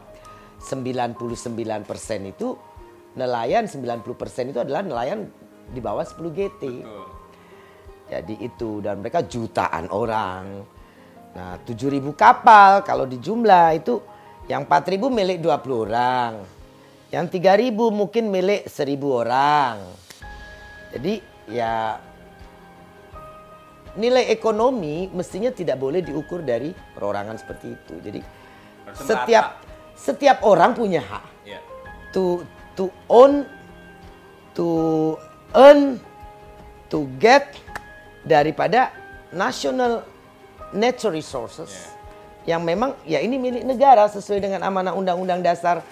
99% itu nelayan 90% itu adalah nelayan di bawah 10 GT. Betul. Jadi itu dan mereka jutaan orang. Nah, 7000 kapal kalau dijumlah itu yang 4000 milik 20 orang. Yang 3000 mungkin milik 1000 orang. Jadi ya nilai ekonomi mestinya tidak boleh diukur dari perorangan seperti itu. Jadi setiap setiap orang punya hak Iya. to to own, to earn, to get daripada national natural resources yang memang ya ini milik negara sesuai dengan amanah Undang-Undang Dasar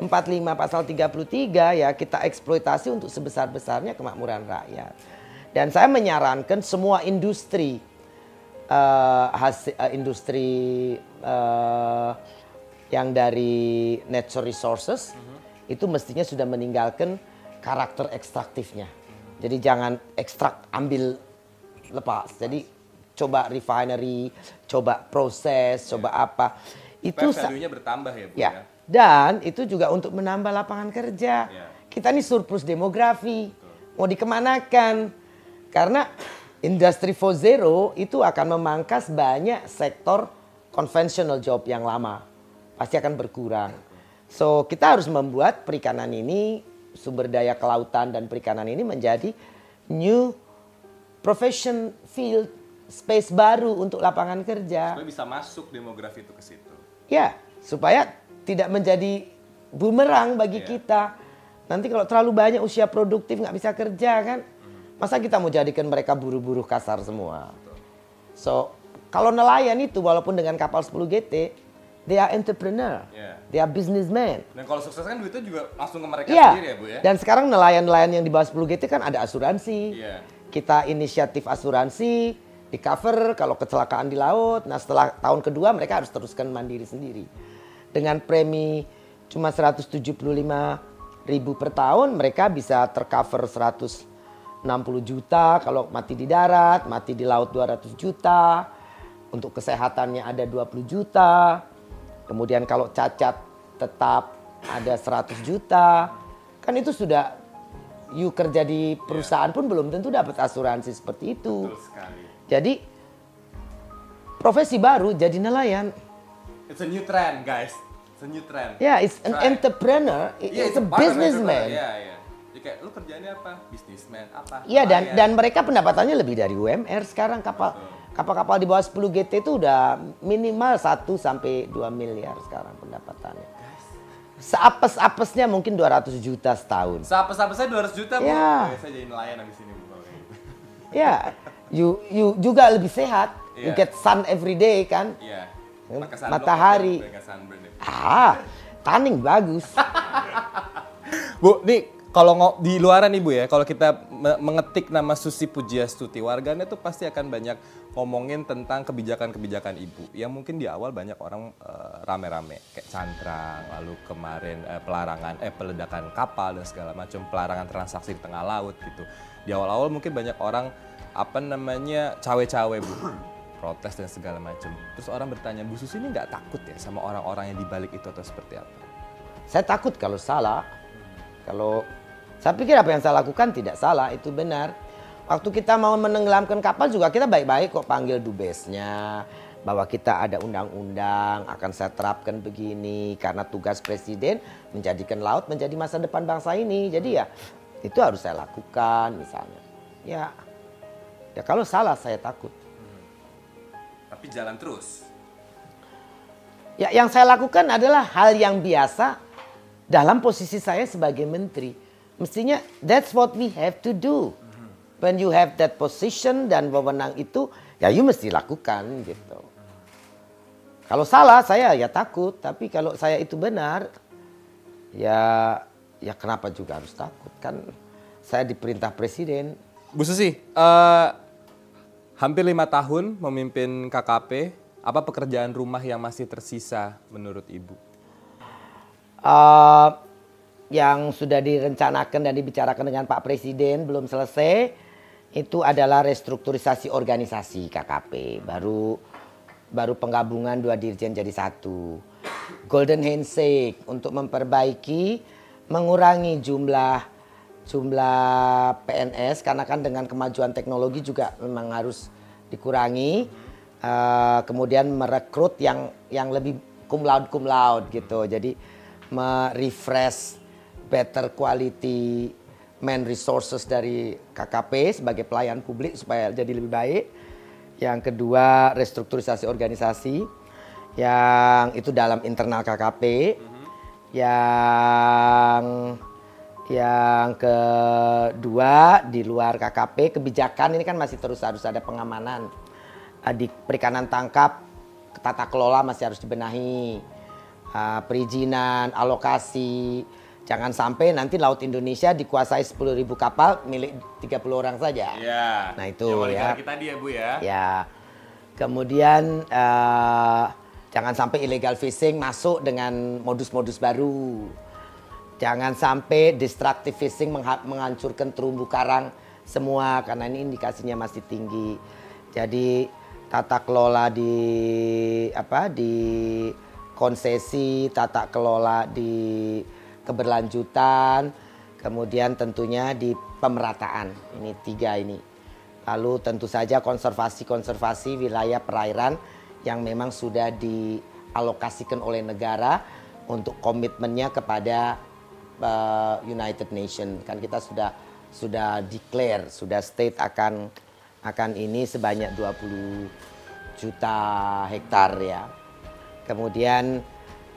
45 pasal 33 ya kita eksploitasi untuk sebesar-besarnya kemakmuran rakyat. Dan saya menyarankan semua industri eh, hasil eh, industri eh, yang dari natural resources itu mestinya sudah meninggalkan karakter ekstraktifnya. Jadi jangan ekstrak ambil lepas. Jadi coba refinery, coba proses, coba apa. Itu Supaya value-nya bertambah ya, Bu Ya. ya. Dan itu juga untuk menambah lapangan kerja. Ya. Kita ini surplus demografi. Mau dikemanakan? Karena industri 4.0 itu akan memangkas banyak sektor conventional job yang lama. Pasti akan berkurang. So kita harus membuat perikanan ini, sumber daya kelautan dan perikanan ini menjadi new profession field, space baru untuk lapangan kerja. Supaya bisa masuk demografi itu ke situ. Ya, supaya tidak menjadi bumerang bagi Iya. kita. Nanti kalau terlalu banyak usia produktif nggak bisa kerja kan, masa kita mau jadikan mereka buru-buru kasar semua. So, kalau nelayan itu walaupun dengan kapal 10 GT, they are entrepreneur, Iya. they are businessman. Dan kalau sukses kan duitnya juga langsung ke mereka Iya. sendiri ya, Bu ya. Dan sekarang nelayan-nelayan yang di bawah 10 GT kan ada asuransi. Iya. Kita inisiatif asuransi, di cover kalau kecelakaan di laut. Nah setelah tahun kedua mereka harus teruskan mandiri sendiri. Dengan premi cuma 175 ribu per tahun mereka bisa tercover 160 juta kalau mati di darat, mati di laut 200 juta. Untuk kesehatannya ada 20 juta. Kemudian kalau cacat tetap ada 100 juta. Kan itu sudah you kerja di perusahaan pun belum tentu dapat asuransi seperti itu. Betul sekali. Jadi profesi baru jadi nelayan. It's a new trend, guys. It's a new trend. Ya, it's an Right. entrepreneur, i- Iya, it's a part of businessman. Iya, iya. Jadi kayak lu kerjanya apa? Businessman apa? Iya dan Nelayan. dan mereka pendapatannya lebih dari UMR sekarang kapal kapal-kapal di bawah 10 GT itu udah minimal 1 sampai 2 miliar sekarang pendapatannya. Seapes-apesnya mungkin 200 juta setahun. Siapa-siapa saya 200 juta, Bu. Iya. Eh, Saya jadi nelayan habis ini, Bu. Ya, you you juga lebih sehat. You Iya. get sun every day kan. Iya. Sunblock matahari. Ah, tanning bagus. Bu, nih kalau ngo- di luaran nih Bu ya, kalau kita me- mengetik nama Susi Pujiastuti, warganet tuh pasti akan banyak ngomongin tentang kebijakan-kebijakan Ibu. Yang mungkin di awal banyak orang eh, rame-rame, kayak cantrang, lalu kemarin eh, pelarangan, eh peledakan kapal dan segala macam, pelarangan transaksi di tengah laut gitu. Di awal-awal mungkin banyak orang apa namanya cawe-cawe Bu, protes dan segala macam. Terus orang bertanya, Bu Susi ini nggak takut ya sama orang-orang yang dibalik itu atau seperti apa? Saya takut kalau salah. Kalau saya pikir apa yang saya lakukan tidak salah, itu benar. Waktu kita mau menenggelamkan kapal juga kita baik-baik kok panggil dubesnya. Bahwa kita ada undang-undang, akan saya terapkan begini. Karena tugas presiden menjadikan laut menjadi masa depan bangsa ini. Jadi ya itu harus saya lakukan misalnya. Ya, ya kalau salah saya takut. Tapi jalan terus. Ya, yang saya lakukan adalah hal yang biasa dalam posisi saya sebagai menteri. Mestinya that's what we have to do. When you have that position dan wewenang itu, ya you mesti lakukan gitu. Kalau salah saya ya takut, tapi kalau saya itu benar, ya ya kenapa juga harus takut kan? Saya diperintah presiden. Bu Susi, eh, hampir lima tahun memimpin KKP. Apa pekerjaan rumah yang masih tersisa menurut Ibu? Eh, yang sudah direncanakan dan dibicarakan dengan Pak Presiden belum selesai itu adalah restrukturisasi organisasi KKP baru baru penggabungan dua dirjen jadi satu golden handshake untuk memperbaiki mengurangi jumlah jumlah PNS karena kan dengan kemajuan teknologi juga memang harus dikurangi Eh, kemudian merekrut yang yang lebih cum laude cum laude gitu. Jadi merefresh better quality man resources dari KKP sebagai pelayan publik supaya jadi lebih baik. Yang kedua restrukturisasi organisasi yang itu dalam internal KKP. Yang yang kedua di luar KKP kebijakan ini kan masih terus harus ada pengamanan Eh, di perikanan tangkap tata kelola masih harus dibenahi Eh, perizinan alokasi jangan sampai nanti laut Indonesia dikuasai 10.000 kapal milik 30 orang saja Ya. Nah, itu ya. kota kita dia Bu ya. Ya. Kemudian eh, jangan sampai illegal fishing masuk dengan modus-modus baru. Jangan sampai destructive fishing mengha- menghancurkan terumbu karang semua karena ini indikasinya masih tinggi. Jadi tata kelola di apa di konsesi, tata kelola di keberlanjutan, kemudian tentunya di pemerataan. Ini tiga ini. Lalu tentu saja konservasi-konservasi wilayah perairan yang memang sudah dialokasikan oleh negara untuk komitmennya kepada uh, United Nation. Kan kita sudah sudah declare, sudah state akan akan ini sebanyak 20 juta hektar ya. Kemudian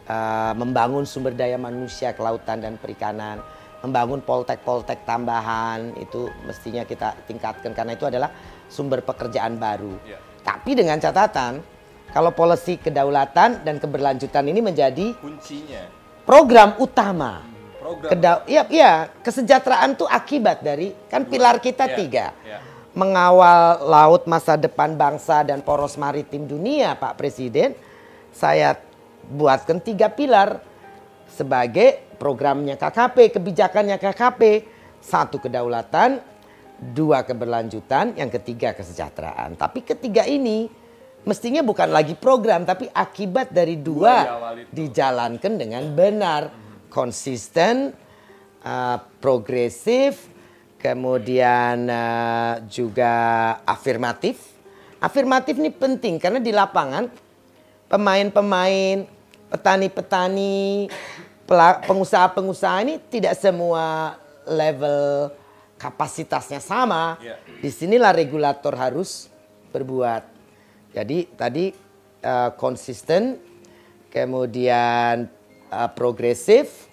uh, membangun sumber daya manusia kelautan dan perikanan, membangun poltek-poltek tambahan itu mestinya kita tingkatkan karena itu adalah sumber pekerjaan baru. Ya. Tapi dengan catatan kalau polisi kedaulatan dan keberlanjutan ini menjadi Kuncinya program utama. Program. Kedau iya, iya, kesejahteraan itu akibat dari kan pilar kita Ya, tiga. ya. Mengawal laut masa depan bangsa dan poros maritim dunia, Pak Presiden. Saya buatkan tiga pilar sebagai programnya KKP, kebijakannya KKP. Satu kedaulatan, dua keberlanjutan, yang ketiga kesejahteraan. Tapi ketiga ini mestinya bukan lagi program, tapi akibat dari Dua dijalankan dengan benar, konsisten, uh, progresif, kemudian uh, juga afirmatif. Afirmatif ini penting karena di lapangan pemain-pemain, petani-petani, pengusaha-pengusaha ini tidak semua level kapasitasnya sama. Iya. Di sinilah regulator harus berbuat. Jadi tadi eh, konsisten, kemudian eh, progresif,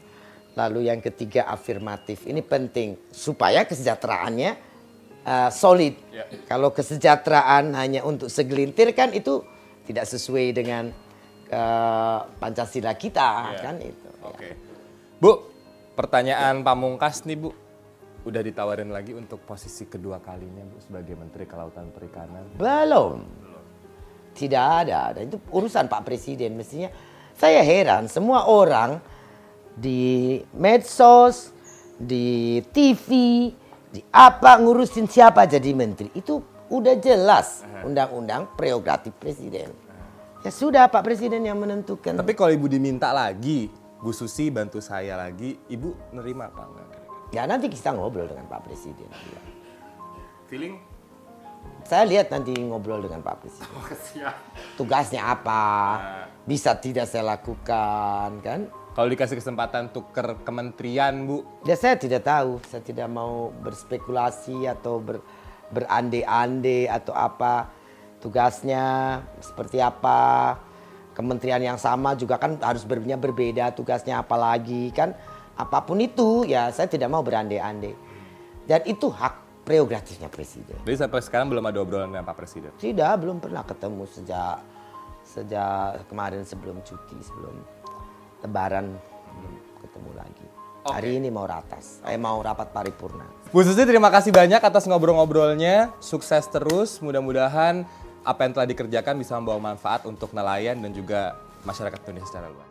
lalu yang ketiga afirmatif. Ini penting supaya kesejahteraannya eh, solid. Ya. Kalau kesejahteraan hanya untuk segelintir kan itu tidak sesuai dengan eh, Pancasila kita Ya. kan itu. Oke. Bu, pertanyaan pamungkas nih Bu. Udah ditawarin lagi untuk posisi kedua kalinya Bu sebagai Menteri Kelautan Perikanan. Belum. Tidak ada. Dan itu urusan Pak Presiden mestinya. Saya heran semua orang di medsos, di TV, di apa ngurusin siapa jadi menteri. Itu udah jelas undang-undang prerogatif presiden. Ya sudah Pak Presiden yang menentukan. Tapi kalau Ibu diminta lagi, Bu Susi bantu saya lagi, Ibu nerima apa enggak? Ya nanti kita ngobrol dengan Pak Presiden. Feeling? Saya lihat nanti ngobrol dengan Pak Presiden. Oh, siap. Tugasnya apa? Bisa tidak saya lakukan kan? Kalau dikasih kesempatan tuker kementerian, Bu, Ya saya tidak tahu, saya tidak mau berspekulasi atau ber, berande-ande atau apa tugasnya seperti apa. Kementerian yang sama juga kan harus bernya berbeda tugasnya apalagi kan apa pun itu ya saya tidak mau berande-ande. Dan itu hak prerogatifnya presiden. jadi sampai sekarang belum ada obrolan dengan Pak Presiden. Tidak, belum pernah ketemu sejak sejak kemarin sebelum cuti, sebelum lebaran belum ketemu lagi. Hari ini mau ratas, eh mau rapat paripurna. Bu Susi terima kasih banyak atas ngobrol-ngobrolnya. Sukses terus. Mudah-mudahan apa yang telah dikerjakan bisa membawa manfaat untuk nelayan dan juga masyarakat Indonesia secara luas.